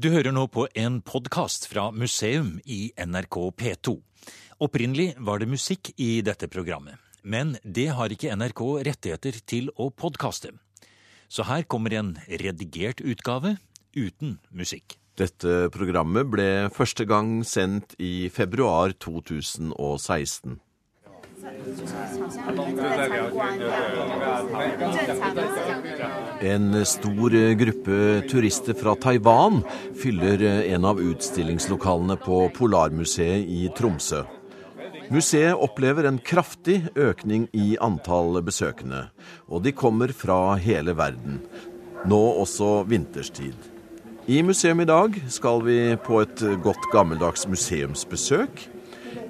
Du hører nå på en podkast fra museum i NRK P2. Opprinnelig var det musikk i dette programmet, men det har ikke NRK rettigheter til å podkaste. Så her kommer en redigert utgave uten musikk. Dette programmet ble første gang sendt i februar 2016. En stor gruppe turister fra Taiwan fyller en av utstillingslokalene på Polarmuseet i Tromsø. Museet opplever en kraftig økning i antall besøkende, og de kommer fra hele verden. Nå også vinterstid. I museum i dag skal vi på et godt gammeldags museumsbesøk.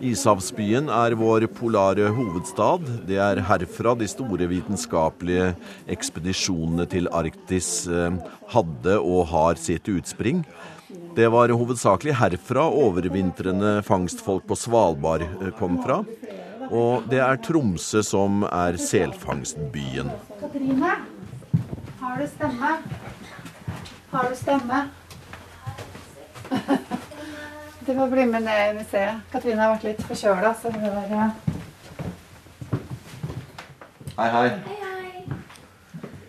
Ishavsbyen er vår polare hovedstad. Det er herfra de store vitenskapelige ekspedisjonene til Arktis eh, hadde og har sitt utspring. Det var hovedsakelig herfra overvintrende fangstfolk på Svalbard eh, kom fra. Og det er Tromsø som er selfangstbyen. Katrine, har du stemme? Har du stemme? Du får bli med ned i museet. Katrine har vært litt forkjøla, så hun er Hei, Hei, hei. hei.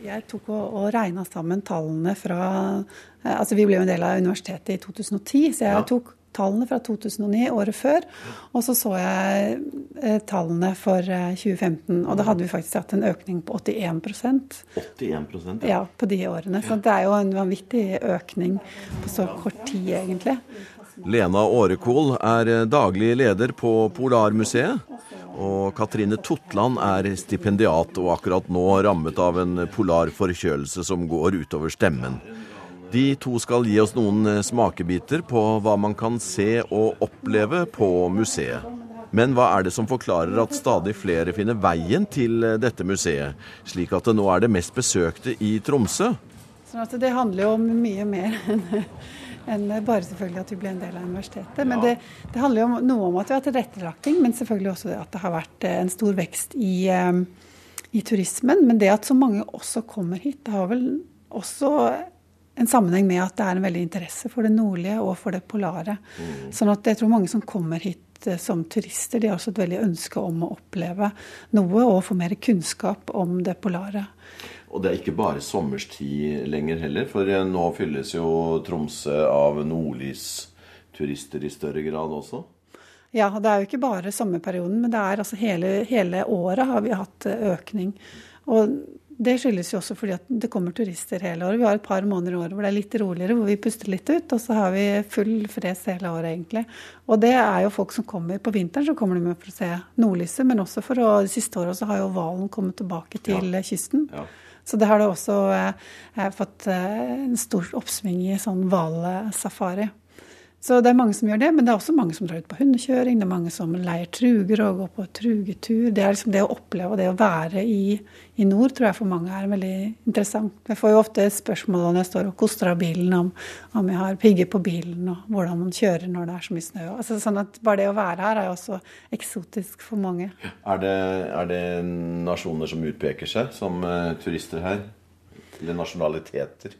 Jeg tok og, og regna sammen tallene fra eh, Altså, vi ble jo en del av universitetet i 2010, så jeg Ja. tok tallene fra 2009, året før. Og så så jeg eh, tallene for eh, 2015, og da hadde vi faktisk hatt en økning på 81% 81% ja, på de årene. Så det er jo en vanvittig økning på så kort tid, egentlig. Lena Årekol er eh, daglig leder på Polarmuseet. Og Katrine Totland er stipendiat og akkurat nå rammet av en polar forkjølelse som går utover stemmen. De to skal gi oss noen eh, smakebiter på hva man kan se og oppleve på museet. Men hva er det som forklarer at stadig flere finner veien til eh, dette museet, slik at det nå er det mest besøkte i Tromsø? Sånn det handler jo om mye mer enn enn bare selvfølgelig at vi ble en del av universitetet. Men Ja. det, det handler jo om, noe om at vi har tilrettelagting, men selvfølgelig også det at det har vært eh, en stor vekst i, eh, i turismen. Men det at så mange også kommer hit, det har vel også en sammenheng med at det er en veldig interesse for det nordlige og for det polare. Sånn at jeg tror mange som kommer hit eh, som turister, de har også et veldig ønske om å oppleve noe og få mer kunnskap om det polare. Og det er ikke bare sommerstid lenger heller, for eh, nå fylles jo Tromsø av nordlysturister i større grad også. Ja, det er jo ikke bare sommerperioden, men det er altså hele, hele året har vi hatt eh, økning. Og det skyldes jo også fordi at det kommer turister hele året. Vi har et par måneder i året hvor det er litt roligere, hvor vi puster litt ut. Og så har vi full fres hele året, egentlig. Og det er jo folk som kommer på vinteren, så kommer de med for å se nordlyset. Men også for å det siste året så har jo hvalen kommet tilbake til ja. kysten. Ja. Så det har det også eh, fått eh, en stor oppsving i sånn hvalsafari. Så det er mange som gjør det, men det er også mange som drar ut på hundekjøring. Det er mange som leier truger og går på trugetur. Det er liksom det å oppleve og det å være i, i nord, tror jeg for mange er veldig interessant. Jeg får jo ofte spørsmål når jeg står og koster av bilen, om, om jeg har pigger på bilen, og hvordan man kjører når det er så mye snø. Altså, sånn at bare det å være her er jo også eksotisk for mange. Er det, er det nasjoner som utpeker seg som uh, turister her? Eller nasjonaliteter?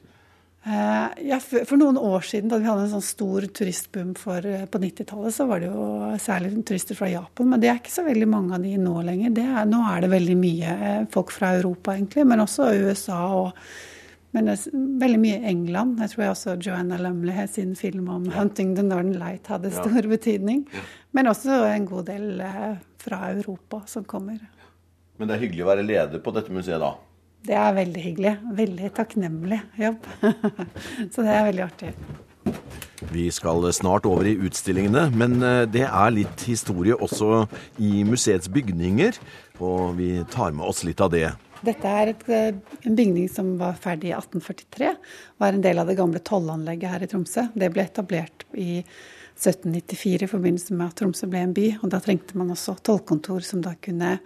Eh, ja, for, noen år siden, da vi hadde en sånn stor turistboom for, eh, på 90-tallet, så var det jo særlig turister fra Japan. Men det er ikke så veldig mange av de nå lenger. Det er, nå er det veldig mye eh, folk fra Europa, egentlig. Men også USA og men det er veldig mye England. Jeg tror jeg også Joanna Lumley sin film om 'Hunting the Northern Light' hadde Ja. stor betydning. Men også en god del fra Europa som kommer. Men det er hyggelig å være leder på dette museet, da. Det er veldig hyggelig. Veldig takknemlig jobb. Så det er veldig artig. Vi skal snart over i utstillingene, men eh, det er litt historie også i museets bygninger. Og vi tar med oss litt av det. Dette er et, eh, en bygning som var ferdig i 1843. Var en del av det gamle tollanlegget her i Tromsø. Det ble etablert i 1794 i forbindelse med at Tromsø ble en by. Og da trengte man også tollkontor som da kunne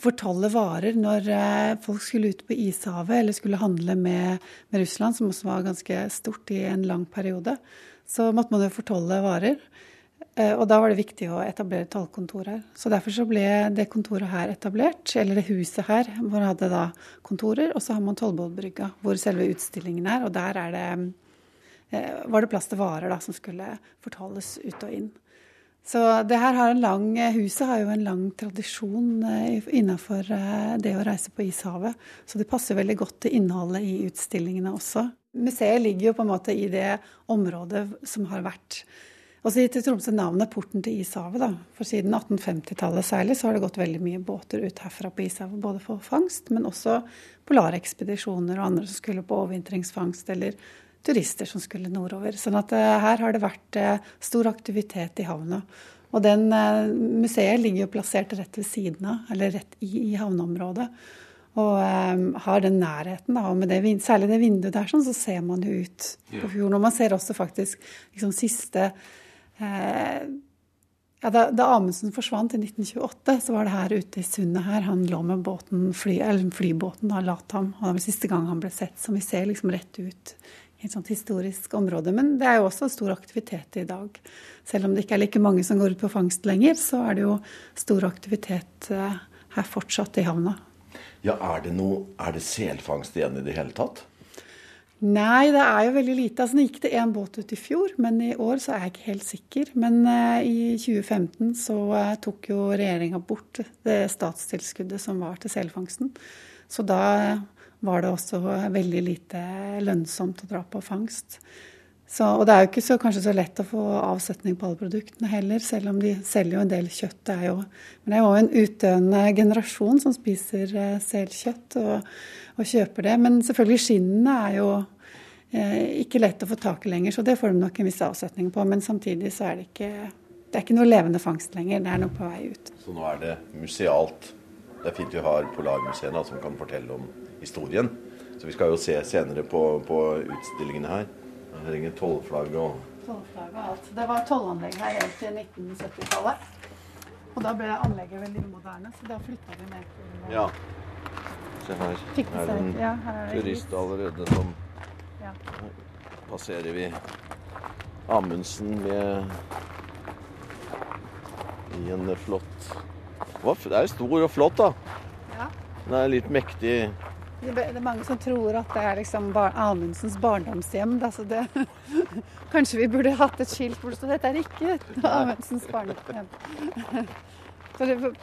fortolle varer når eh, folk skulle ut på ishavet eller skulle handle med, med Russland, som også var ganske stort i en lang periode. Så måtte man jo fortolle varer. Eh, Og da var det viktig å etablere tollkontor her. Så derfor så ble det kontoret her etablert, eller det huset her, hvor det hadde da kontorer. Og så har man Tollbåtbrygga, hvor selve utstillingen er. Og der er det eh, var det plass til varer da, som skulle fortales ut og inn. Så det her har en lang, Huset har jo en lang tradisjon innenfor det å reise på ishavet. Så det passer veldig godt til innholdet i utstillingene også. Museet ligger jo på en måte i det området som har vært og så gitt Tromsø navnet Porten til ishavet. da. For siden 1850-tallet særlig så har det gått veldig mye båter ut herfra på ishavet. Både for fangst, men også polarekspedisjoner og andre som skulle på overvintringsfangst, eller turister som skulle nordover. Sånn at uh, her har det vært uh, stor aktivitet i havna. Og den uh, museet ligger jo plassert rett ved siden av, eller rett i, i havneområdet. Og um, har den nærheten. Da, og med det, særlig det vinduet der, sånn, så ser man jo ut på fjorden. Og man ser også faktisk liksom, siste Eh, ja, da, da, Amundsen forsvant i 1928, så var det her ute i sundet her han lå med båten, fly, eller flybåten da Latham. Og det var siste gang han ble sett, som vi ser liksom rett ut et sånt historisk område. Men det er jo også stor aktivitet i dag. Selv om det ikke er like mange som går ut på fangst lenger, så er det jo stor aktivitet eh, her fortsatt i havna. Ja, Er det, noe, er det selfangst igjen i det hele tatt? Nei, det er jo veldig lite. Altså, Nå gikk det én båt ut i fjor, men i år så er jeg ikke helt sikker. Men uh, i 2015 så uh, tok jo regjeringa bort det statstilskuddet som var til selfangsten. Så da uh, var det også veldig lite lønnsomt å dra på fangst. Så, og det er jo ikke så, kanskje så lett å få avsetning på alle produktene heller, selv om de selger jo en del kjøtt. Det er jo, men det er jo en utdøende generasjon som spiser selkjøtt og, og kjøper det. Men selvfølgelig skinnene er jo Eh, ikke lett å få tak i lenger, så det får de nok en viss avsetning på. Men samtidig så er det ikke, det er ikke noe levende fangst lenger. Det er noe på vei ut. Så nå er det musealt. Det er fint vi har polarmuseene som kan fortelle om historien. Så vi skal jo se senere på, på utstillingene her. Her henger tollflagg og Tollflagg og alt. Det var tollanlegg her helt til 1970-tallet. Og da ble anlegget veldig moderne, så da flytta vi ned til Ja. Se her. Her er en ja, turist allerede som ja. passerer vi Amundsen med i en flott Det er stor og flott, da. Ja. Den er litt mektig. Det er mange som tror at det er liksom Amundsens barndomshjem. Altså det, kanskje vi burde hatt et skilt hvor det står 'Dette er ikke Amundsens barndomshjem'. det,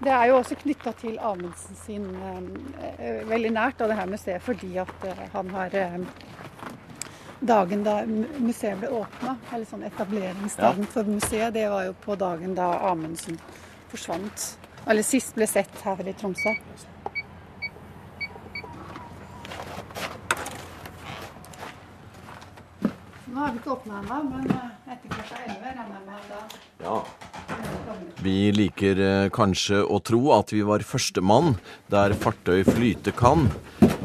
det er jo også knytta til Amundsen sin eh, veldig nært, av det her museet, fordi at eh, han har eh, Dagen da museet ble åpna, eller sånn etableringsdagen ja. for museet, det var jo på dagen da Amundsen forsvant. Eller sist ble sett her i Tromsø. Nå har vi ikke åpna ennå, men eh, etter klokka 11 regner jeg med da ja. Vi liker eh, kanskje å tro at vi var førstemann der fartøy flyte kan,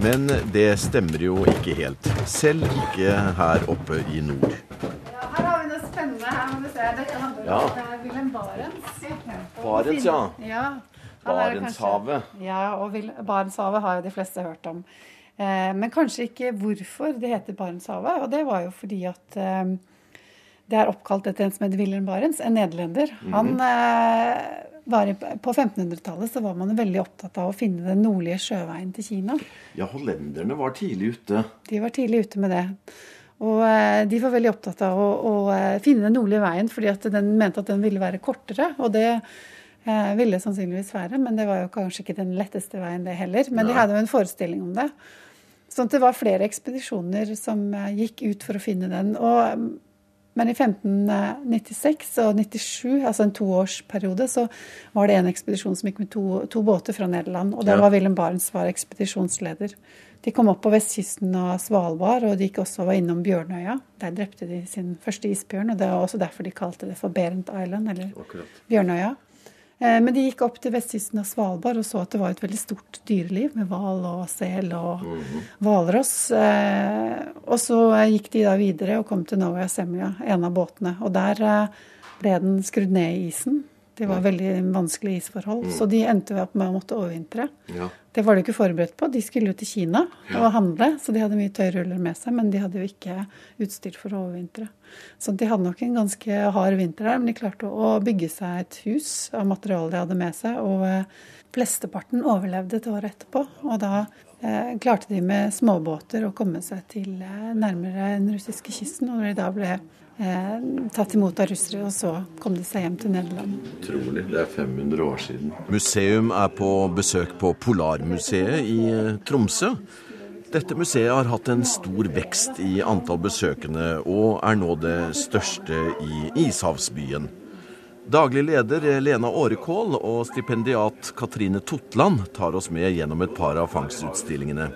men det stemmer jo ikke helt. Selv ikke her oppe i nord. Ja, her har vi noe spennende. Her må du se. Dette handler ja. om eh, Wilhelm Barents. Barents, ja. ja. Barentshavet. Ja, og Barentshavet har jo de fleste hørt om. Eh, men kanskje ikke hvorfor det heter Barentshavet. Og det var jo fordi at det er oppkalt etter en som heter Wilhelm Barents, en nederlender. -hmm. Han eh, var På 1500-tallet så var man veldig opptatt av å finne den nordlige sjøveien til Kina. Ja, hollenderne var tidlig ute. De var tidlig ute med det. Og eh, de var veldig opptatt av å, å, eh, finne den nordlige veien, fordi at den mente at den ville være kortere. Og det eh, ville sannsynligvis være, men det var jo kanskje ikke den letteste veien, det heller. Men Nei. de hadde jo en forestilling om det. Sånn at det var flere ekspedisjoner som eh, gikk ut for å finne den. Og men i 1596 og 97, altså en toårsperiode, så var det en ekspedisjon som gikk med to, to båter fra Nederland. Og der var Wilhelm Barents var ekspedisjonsleder. De kom opp på vestkysten av Svalbard, og de gikk også var innom Bjørnøya. Der drepte de sin første isbjørn, og det var også derfor de kalte det for Berent Island, eller Akkurat. Bjørnøya. Eh, men de gikk opp til vestkysten av Svalbard og så at det var et veldig stort dyreliv med hval og sel og hvalross. Mm -hmm. Og så gikk de da videre og kom til Novaya Semlja, en av båtene. Og der eh, ble den skrudd ned i isen. Det var veldig vanskelige isforhold. Mm. Så de endte opp med å måtte overvintre. Ja. Det var de ikke forberedt på. De skulle jo til Kina ja. og handle, så de hadde mye tøyruller med seg. Men de hadde jo ikke utstyr for å overvintre. Så de hadde nok en ganske hard vinter der, men de klarte å bygge seg et hus av materialet de hadde med seg. Og eh, flesteparten overlevde et år etterpå. Og da eh, klarte de med småbåter å komme seg til eh, nærmere den russiske kysten. Og når de da ble eh, tatt imot av russere, og så kom de seg hjem til Nederland. Utrolig. Det er 500 år siden. Museum er på besøk på Polarmuseet i eh, Tromsø. Dette museet har hatt en stor vekst i antall besøkende, og er nå det største i ishavsbyen. Daglig leder Lena Årekål og stipendiat Katrine Totland tar oss med gjennom et par av fangstutstillingene.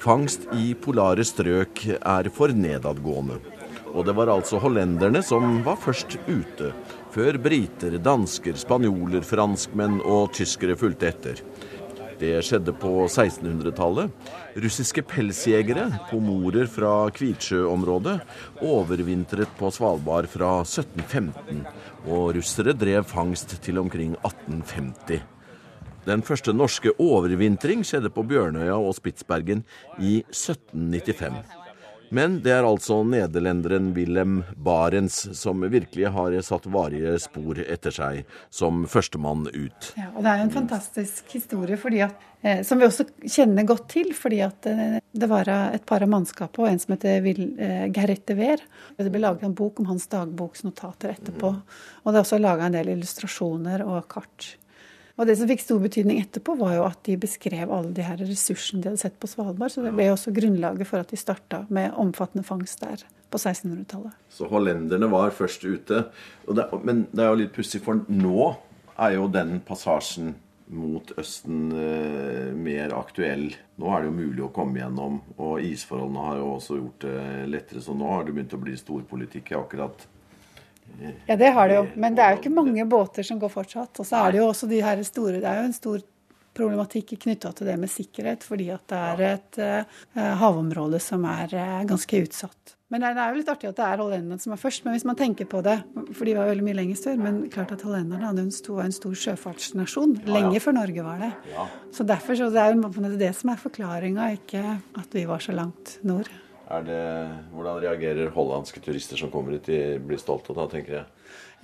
Fangst i polare strøk er for nedadgående. Og det var altså hollenderne som var først ute, før briter, dansker, spanjoler, franskmenn og tyskere fulgte etter. Det skjedde på 1600-tallet. Russiske pelsjegere, pomorer fra Kvitsjø-området, overvintret på Svalbard fra 1715, og russere drev fangst til omkring 1850. Den første norske overvintring skjedde på Bjørnøya og Spitsbergen i 1795. Men det er altså nederlenderen Wilhelm Barents som virkelig har satt varige spor etter seg som førstemann ut. Ja, og Det er en fantastisk historie at, eh, som vi også kjenner godt til. fordi at eh, Det var et par av mannskapet og en som heter Vil, eh, Gerrit de Weer. Det ble laget en bok om hans dagboksnotater etterpå. Mm. Og det er også laga en del illustrasjoner og kart. Og det som fikk stor betydning etterpå, var jo at de beskrev alle de her ressursene de hadde sett på Svalbard. Så det ble også grunnlaget for at de starta med omfattende fangst der på 1600-tallet. Så hollenderne var først ute. Det, men det er jo litt pussig, for nå er jo den passasjen mot Østen eh, mer aktuell. Nå er det jo mulig å komme gjennom, og isforholdene har jo også gjort det lettere. Så nå har det begynt å bli storpolitikk akkurat ja, det har det jo. Men det er jo ikke mange båter som går fortsatt. Og så er det jo også de her store Det er jo en stor problematikk knytta til det med sikkerhet, fordi at det er et uh, havområde som er uh, ganske utsatt. Men det er jo litt artig at det er hollenderne som er først. Men hvis man tenker på det, for de var veldig mye lenger sør, men klart at hollenderne hadde en stor, en stor sjøfartsnasjon lenge før Norge var det. Så derfor så det er jo det som er forklaringa, ikke at vi var så langt nord. Det, hvordan reagerer hollandske turister som kommer hit? De blir stolte da, tenker jeg.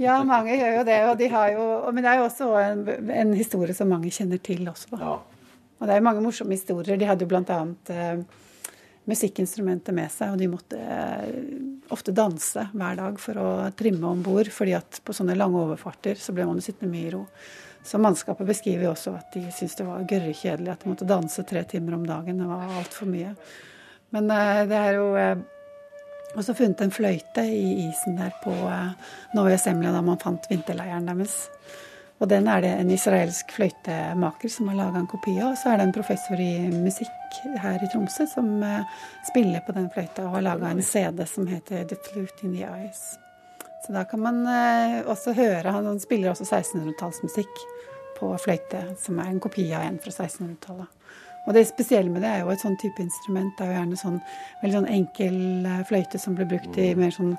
Ja, mange gjør jo det. Og de har jo, men det er jo også en, en historie som mange kjenner til også. Ja. Og det er jo mange morsomme historier. De hadde jo bl.a. Eh, musikkinstrumenter med seg, og de måtte eh, ofte danse hver dag for å trimme om bord. fordi at på sånne lange overfarter så ble man jo sittende mye i ro. Så mannskapet beskriver jo også at de syntes det var gørrekjedelig at de måtte danse tre timer om dagen. Det var altfor mye. Men uh, det er jo uh, også funnet en fløyte i isen der på uh, Semla, Semlja da man fant vinterleiren deres. Og den er det en israelsk fløytemaker som har laga en kopi av. Og så er det en professor i musikk her i Tromsø som spiller på den fløyta og har laga en CD som heter The Flute in the Eyes. Så da kan man også høre Han spiller også 1600-tallsmusikk på fløyte, som er en kopi av en fra 1600-tallet. Og det spesielle med det er jo et sånn type instrument. Det er jo gjerne sånn veldig sånn enkel eh, fløyte som blir brukt i mm. mer sånn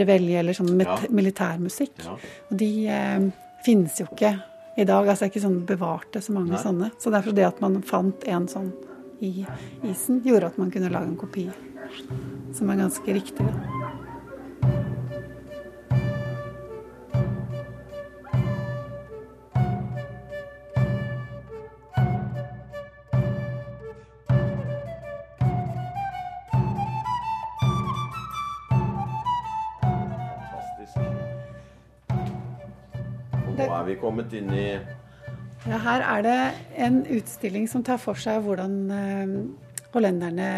revelje eller sånn ja. militærmusikk. Ja. Og de eh, finnes jo ikke i dag. Altså det er ikke sånn bevarte så mange Nei. sånne. Så derfor det at man fant en sånn i isen, gjorde at man kunne lage en kopi som er ganske riktig. Da. Vi kommet inn i ja, Her er det en utstilling som tar for seg hvordan eh, hollenderne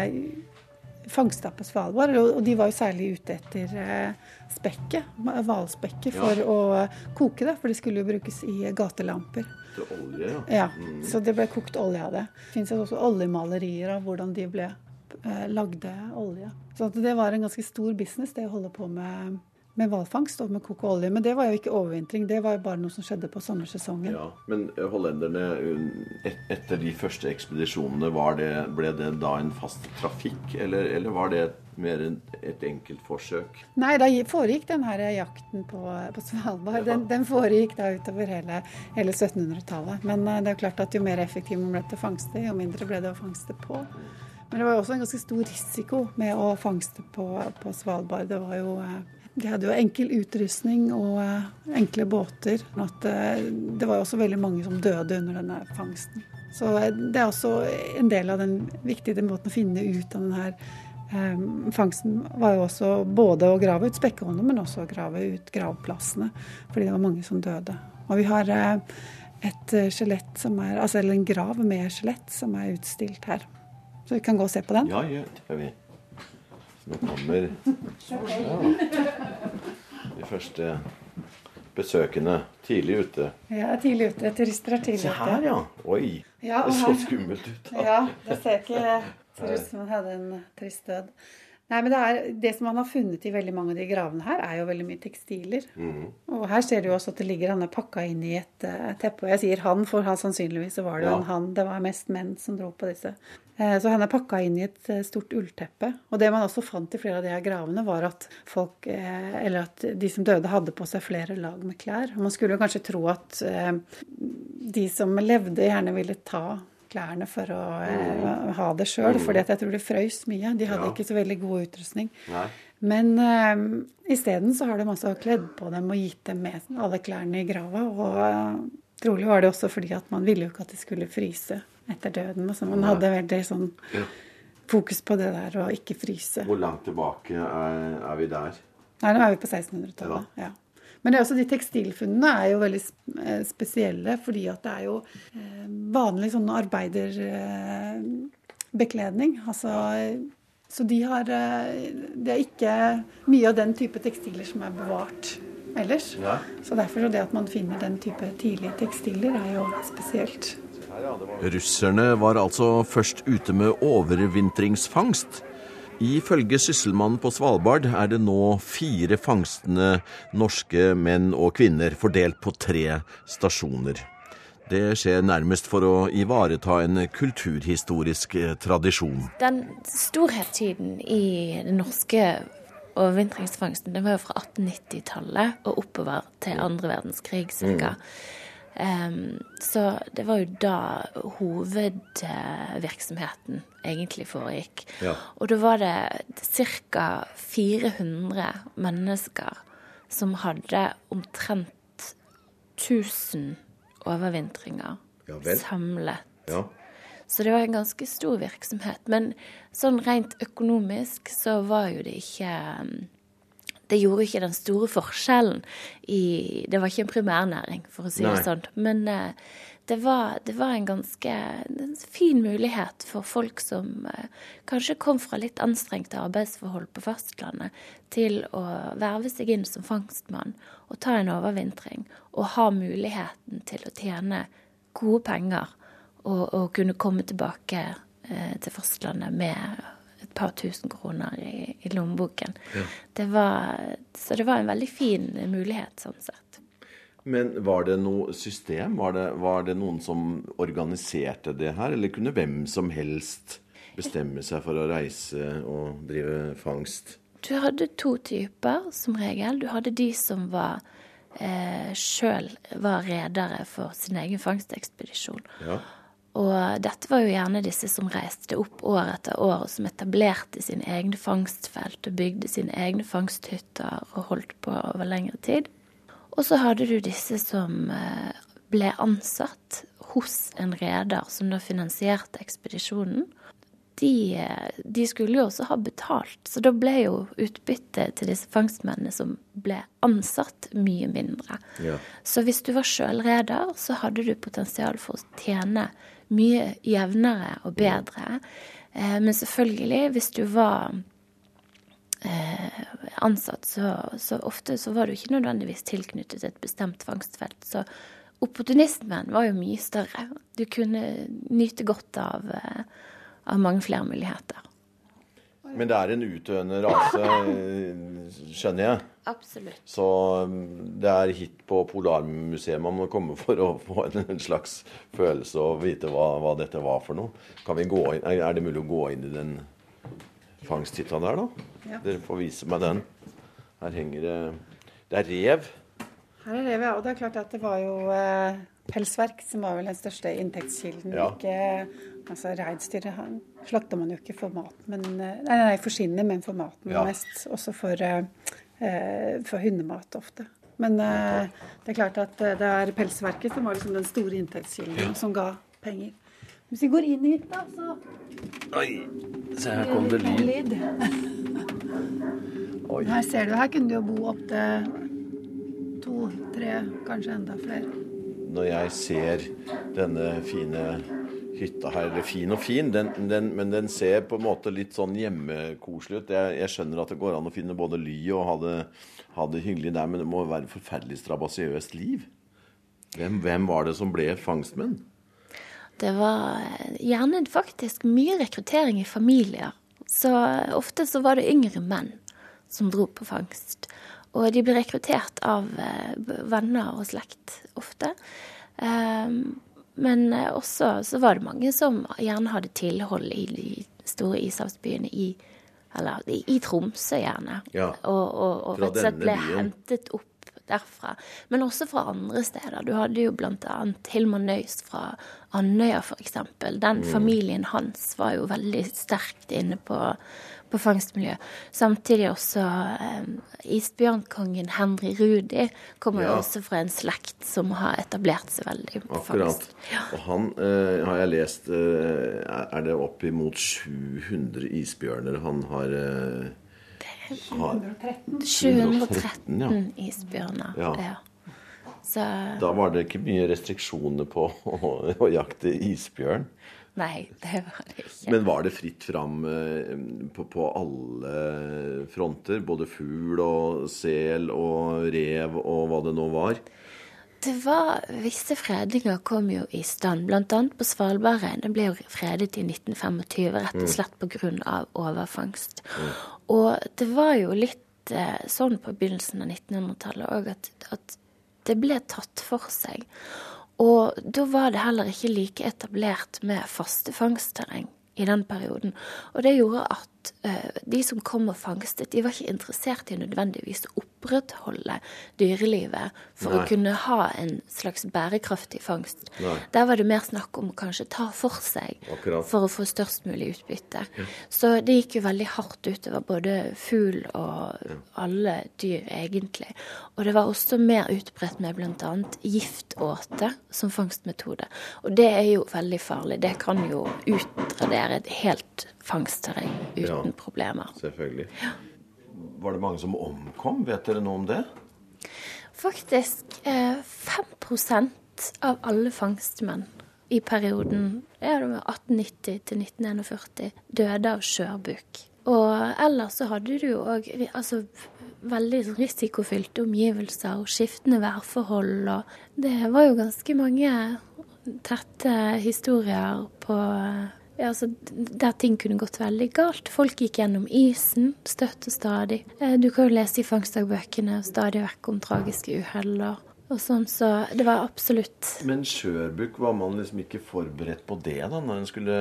fangsta på Svalbard. Og de var jo særlig ute etter eh, spekket, hvalspekket, for ja. å koke det. For det skulle jo brukes i gatelamper. Til olje, ja. ja mm. Så det ble kokt olje av det. Det fins også oljemalerier av hvordan de ble eh, lagde olje. Så det var en ganske stor business, det å holde på med med hvalfangst og med kokeolje. Men det var jo ikke overvintring, det var jo bare noe som skjedde på sommersesongen. Ja, Men hollenderne, hollenderne, etter de første ekspedisjonene, det, ble det da en fast trafikk? Eller, eller var det mer et enkelt forsøk? Nei, da foregikk den her jakten på, på Svalbard. Den, den, foregikk da utover hele, hele 1700-tallet. Men eh, det er klart at jo mer effektiv man ble til å fangste, jo mindre ble det å fangste på. Men det var jo også en ganske stor risiko med å fangste på, på Svalbard. Det var jo eh, de hadde jo enkel utrustning og uh, enkle båter. Uh, det var også veldig mange som døde under denne fangsten. Så det er også en del av den viktige måten å finne ut av denne fangsten. var jo også både å grave ut spekkehåndene, men også å grave ut gravplassene. Fordi det var mange som døde. Og vi har et skjelett som er Altså en grav med skjelett som er utstilt her. Så vi kan gå og se på den. Ja, ja, det kan vi. Nå kommer ja. de første besøkende tidlig ute. Ja, tidlig ute. Turister er tidlig ute. Se her, ja. Oi. Ja, det så skummelt ut. Da. Ja, det ser ikke ut som han hadde en trist død. Nei, men det, er, det, som man har funnet i veldig mange av de gravene her, er jo veldig mye tekstiler. Mm. Og her ser du også at det ligger han er pakka inn i et uh, teppe. Og jeg sier han, for han sannsynligvis så var det jo ja. en han. Det var mest menn som dro på disse. Uh, så han er pakka inn i et uh, stort ullteppe. Og det man også fant i flere av de her gravene, var at folk, eller at de som døde, hadde på seg flere lag med klær. Man skulle jo kanskje tro at de som levde, gjerne ville ta klærne for å eh, ha det sjøl, for jeg tror det frøys mye. De hadde ja. ikke så veldig god utrustning. Nei. Men um, isteden så har de altså kledd på dem og gitt dem med alle klærne i grava. Og eh, trolig var det også fordi at man ville jo ikke at de skulle fryse etter døden. Altså man hadde veldig sånn fokus på det der å ikke fryse. Hvor langt tilbake er, er vi der? Nei, nå er vi på 1600-tallet. ja. Men det er også de tekstilfunnene er jo veldig eh, spesielle, fordi at det er jo eh, vanlig sånn arbeiderbekledning. Altså, så de har Det er ikke mye av den type tekstiler som er bevart ellers. Ja. Så derfor så det at man finner den type tidlige tekstiler, er jo spesielt. Russerne var altså først ute med overvintringsfangst. Ifølge sysselmannen på Svalbard er det nå fire fangstende norske menn og kvinner fordelt på tre stasjoner. Det skjer nærmest for å ivareta en kulturhistorisk eh, tradisjon. Den storhetstiden i den norske overvintringsfangsten den var jo fra 1890-tallet og oppover til andre verdenskrig ca. Mm. Um, så det var jo da hovedvirksomheten egentlig foregikk. Ja. Og da var det ca. 400 mennesker som hadde omtrent 1000 overvintringer ja, samlet. Ja. Så det var en ganske stor virksomhet. Men sånn rent økonomisk så var jo det ikke det gjorde ikke den store forskjellen i Det var ikke en primærnæring, for å si det sånn. Men eh, det, var, det, var, en ganske en fin mulighet for folk som eh, kanskje kom fra litt anstrengte arbeidsforhold på fastlandet, til å verve seg inn som fangstmann og ta en overvintring. Og ha muligheten til å tjene gode penger og, og kunne komme tilbake eh, til fastlandet med par tusen kroner i, i lommeboken. Ja. Det var, så det var en veldig fin mulighet, sånn sett. Men var det noe system? Var det, var det noen som organiserte det her, eller kunne hvem som helst bestemme seg for å reise og drive fangst? Du hadde to typer, som regel. Du hadde de som var eh, sjøl var redere for sin egen fangstekspedisjon. Ja. Og dette var jo gjerne disse som reiste opp år etter år, og som etablerte sine egne fangstfelt og bygde sine egne fangsthytter og holdt på over lengre tid. Og så hadde du disse som eh, ble ansatt hos en reder som da finansierte ekspedisjonen. De, eh, de, skulle jo også ha betalt, så da ble jo utbyttet til disse fangstmennene som ble ansatt, mye mindre. Ja. Så hvis du var sjølreder, så hadde du potensial for å tjene mye jevnere og bedre. Eh, men selvfølgelig, hvis du var eh, ansatt, så, så, ofte så var du ikke nødvendigvis tilknyttet et bestemt fangstfelt. Så opportunismen var jo mye større. Du kunne nyte godt av, eh, av mange flere muligheter. Men det er en utdøende rase, skjønner jeg? Absolutt. Så um, det er hit på Polarmuseet man må komme for å få en slags følelse og vite hva, hva dette var for noe. Kan vi gå inn, Er det mulig å gå inn i den fangsthytta der, da? Ja. Dere får vise meg den. Her henger det Det er rev. Her er rev, ja. Og det er klart at det var jo eh, pelsverk som var vel den største inntektskilden. Ja. Ikke Altså Reinsdyret slakter man jo ikke for mat, men, eh, nei, nei, for skinnet, men for maten ja. mest. Også for, eh, for, hundemat ofte. Men eh, det er klart at det er pelsverket som var liksom den store inntektskilden, ja. som ga penger. Hvis vi går inn hit, da, så Oi, se her kom det lyd. Her ser du, her kunne du jo bo opptil to, tre, kanskje enda flere. Når jeg ser denne fine hytta her, eller fin og fin, den, den, men den ser på en måte litt sånn hjemmekoselig ut. Jeg, jeg, skjønner at det går an å finne både ly og ha det, ha det hyggelig der, men det må være forferdelig strabasiøst liv. Hvem, hvem var det som ble fangstmenn? Det var gjerne faktisk mye rekruttering i familier. Så ofte så var det yngre menn som dro på fangst. Og de ble rekruttert av eh, venner og slekt ofte. Um, men også så var det mange som gjerne hadde tilhold i de store ishavsbyene i eller i, Tromsø, gjerne. Ja, og, og, og rett og slett ble hentet opp derfra. Men også fra andre steder. Du hadde jo bl.a. Hilmar Nøys fra Andøya, f.eks. Den mm. familien hans var jo veldig sterkt inne på, på fangstmiljø. Samtidig også eh, isbjørnkongen Henry Rudi kommer ja. jo også fra en slekt som har etablert seg veldig på Akkurat. Ja. Og han eh, har jeg lest eh, Er det oppimot 700 isbjørner han har eh, 713. 713 ja. isbjørner. Ja. ja. Så, da var det ikke mye restriksjoner på å, å, jakte isbjørn? Nei, det var det ikke. Men var det fritt fram eh, på, på alle fronter? Både fugl og sel og rev og hva det nå var? Det var Visse fredninger kom jo i stand, bl.a. på Svalbardrein. Den ble jo fredet i 1925 rett og mm. slett pga. overfangst. Mm. Og det var jo litt eh, sånn på begynnelsen av 1900-tallet òg at, at det ble tatt for seg. Og da var det heller ikke like etablert med faste fangstterreng i den perioden. Og det gjorde at uh, de som kom og fangstet, de var ikke interessert i nødvendigvis å opprettholde dyrelivet for Nei. å kunne ha en slags bærekraftig fangst. Nei. Der var det mer snakk om å kanskje ta for seg Akkurat. for å få størst mulig utbytte. Ja. Så det gikk jo veldig hardt utover både fugl og ja. alle dyr, egentlig. Og det var også mer utbredt med bl.a. giftåte som fangstmetode. Og det er jo veldig farlig. Det kan jo utradere er et helt fangstterreng uten ja, problemer. Selvfølgelig. Ja. Var det mange som omkom? Vet dere noe om det? Faktisk eh, 5% av alle fangstmenn i perioden ja, 1890 til 1941 døde av skjørbuk. Og ellers så hadde du jo òg altså, veldig risikofylte omgivelser og skiftende værforhold. Og det var jo ganske mange tette historier på ja, altså, der ting kunne gått veldig galt. Folk gikk gjennom isen støtt og stadig. Eh, du kan jo lese i fangstdagbøkene stadig vekk om tragiske uhell og sånn, så det var absolutt Men Skjørbukk, var man liksom ikke forberedt på det da, når en skulle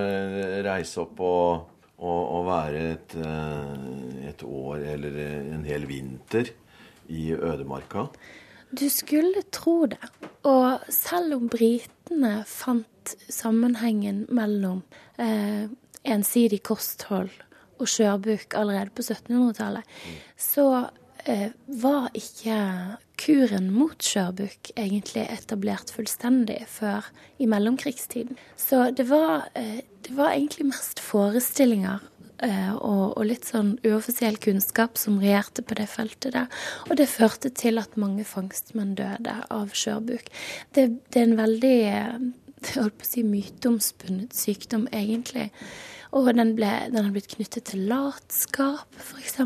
reise opp og, og, og være et, eh, et år eller en hel vinter i ødemarka? Du skulle tro det. Og selv om britene fant sammenhengen mellom eh, ensidig kosthold og skjørbuk allerede på 1700-tallet, mm. så eh, var ikke kuren mot skjørbuk egentlig etablert fullstendig før i mellomkrigstiden. Så det var, eh, det var egentlig mest forestillinger Eh, og, og, litt sånn uoffisiell kunnskap som regjerte på det feltet der. Og det førte til at mange fangstmenn døde av skjørbuk. Det, det, er en veldig eh, jeg holdt på å si myteomspunnet sykdom, egentlig. Og den, ble, den har blitt knyttet til latskap, f.eks.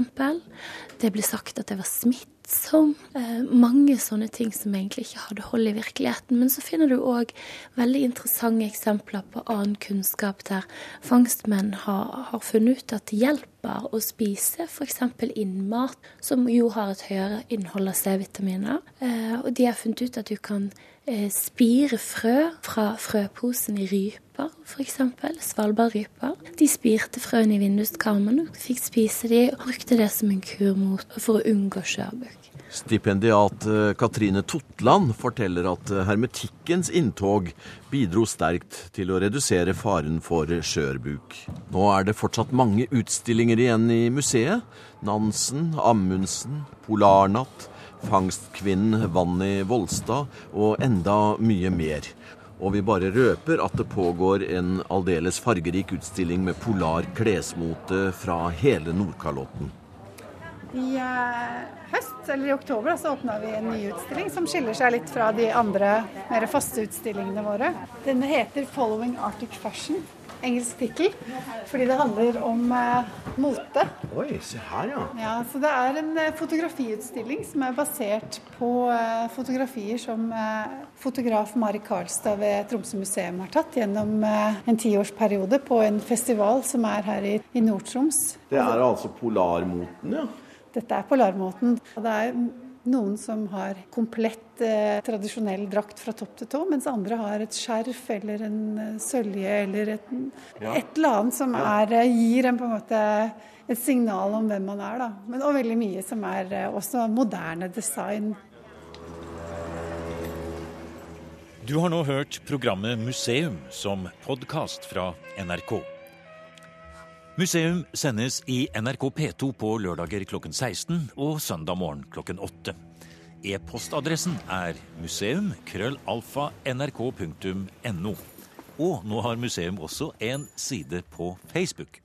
Det ble sagt at det var smitt som eh, mange sånne ting som egentlig ikke hadde hold i virkeligheten. Men så finner du òg veldig interessante eksempler på annen kunnskap der fangstmenn har, har funnet ut at det hjelper å spise f.eks. innmat, som jo har et høyere innhold av C-vitaminer. Eh, og de har funnet ut at du kan eh, spire frø fra frøposen i ryper, f.eks. Svalbardryper. De spirte frøene i vinduskarmen fikk spise de, og brukte det som en kur mot for å unngå skjørbuk. Stipendiat eh, Katrine Totland forteller at eh, hermetikkens inntog bidro sterkt til å redusere faren for skjørbuk. Nå er det fortsatt mange utstillinger igjen i museet. Nansen, Amundsen, Polarnatt, Fangstkvinnen Vanni Volstad og enda mye mer. Og vi bare røper at det pågår en aldeles fargerik utstilling med polar klesmote fra hele Nordkalotten. I eh, høst, eller i oktober, så åpna vi en ny utstilling som skiller seg litt fra de andre mer faste utstillingene våre. Denne heter 'Following Arctic Fashion'. Engelsk tittel, fordi det handler om eh, mote. Oi, se her, ja. Ja, så Det er en eh, fotografiutstilling som er basert på eh, fotografier som eh, fotograf Mari Karlstad ved Tromsø museum har tatt gjennom eh, en tiårsperiode på en festival som er her i, i Nord-Troms. Det er altså polarmoten, ja. Dette er polarmåten. Det er noen som har komplett eh, tradisjonell drakt fra topp til tå, mens andre har et skjerf eller en eh, sølje eller et, Ja. et eller annet som er, eh, gir en på en måte et signal om hvem man er. Da. Men, og veldig mye som er eh, også moderne design. Du har nå hørt programmet Museum som podkast fra NRK. Museum sendes i NRK P2 på lørdager klokken 16 og søndag morgen klokken 8. E-postadressen er museum.krøllalfa.nrk.no. Og nå har museum også en side på Facebook.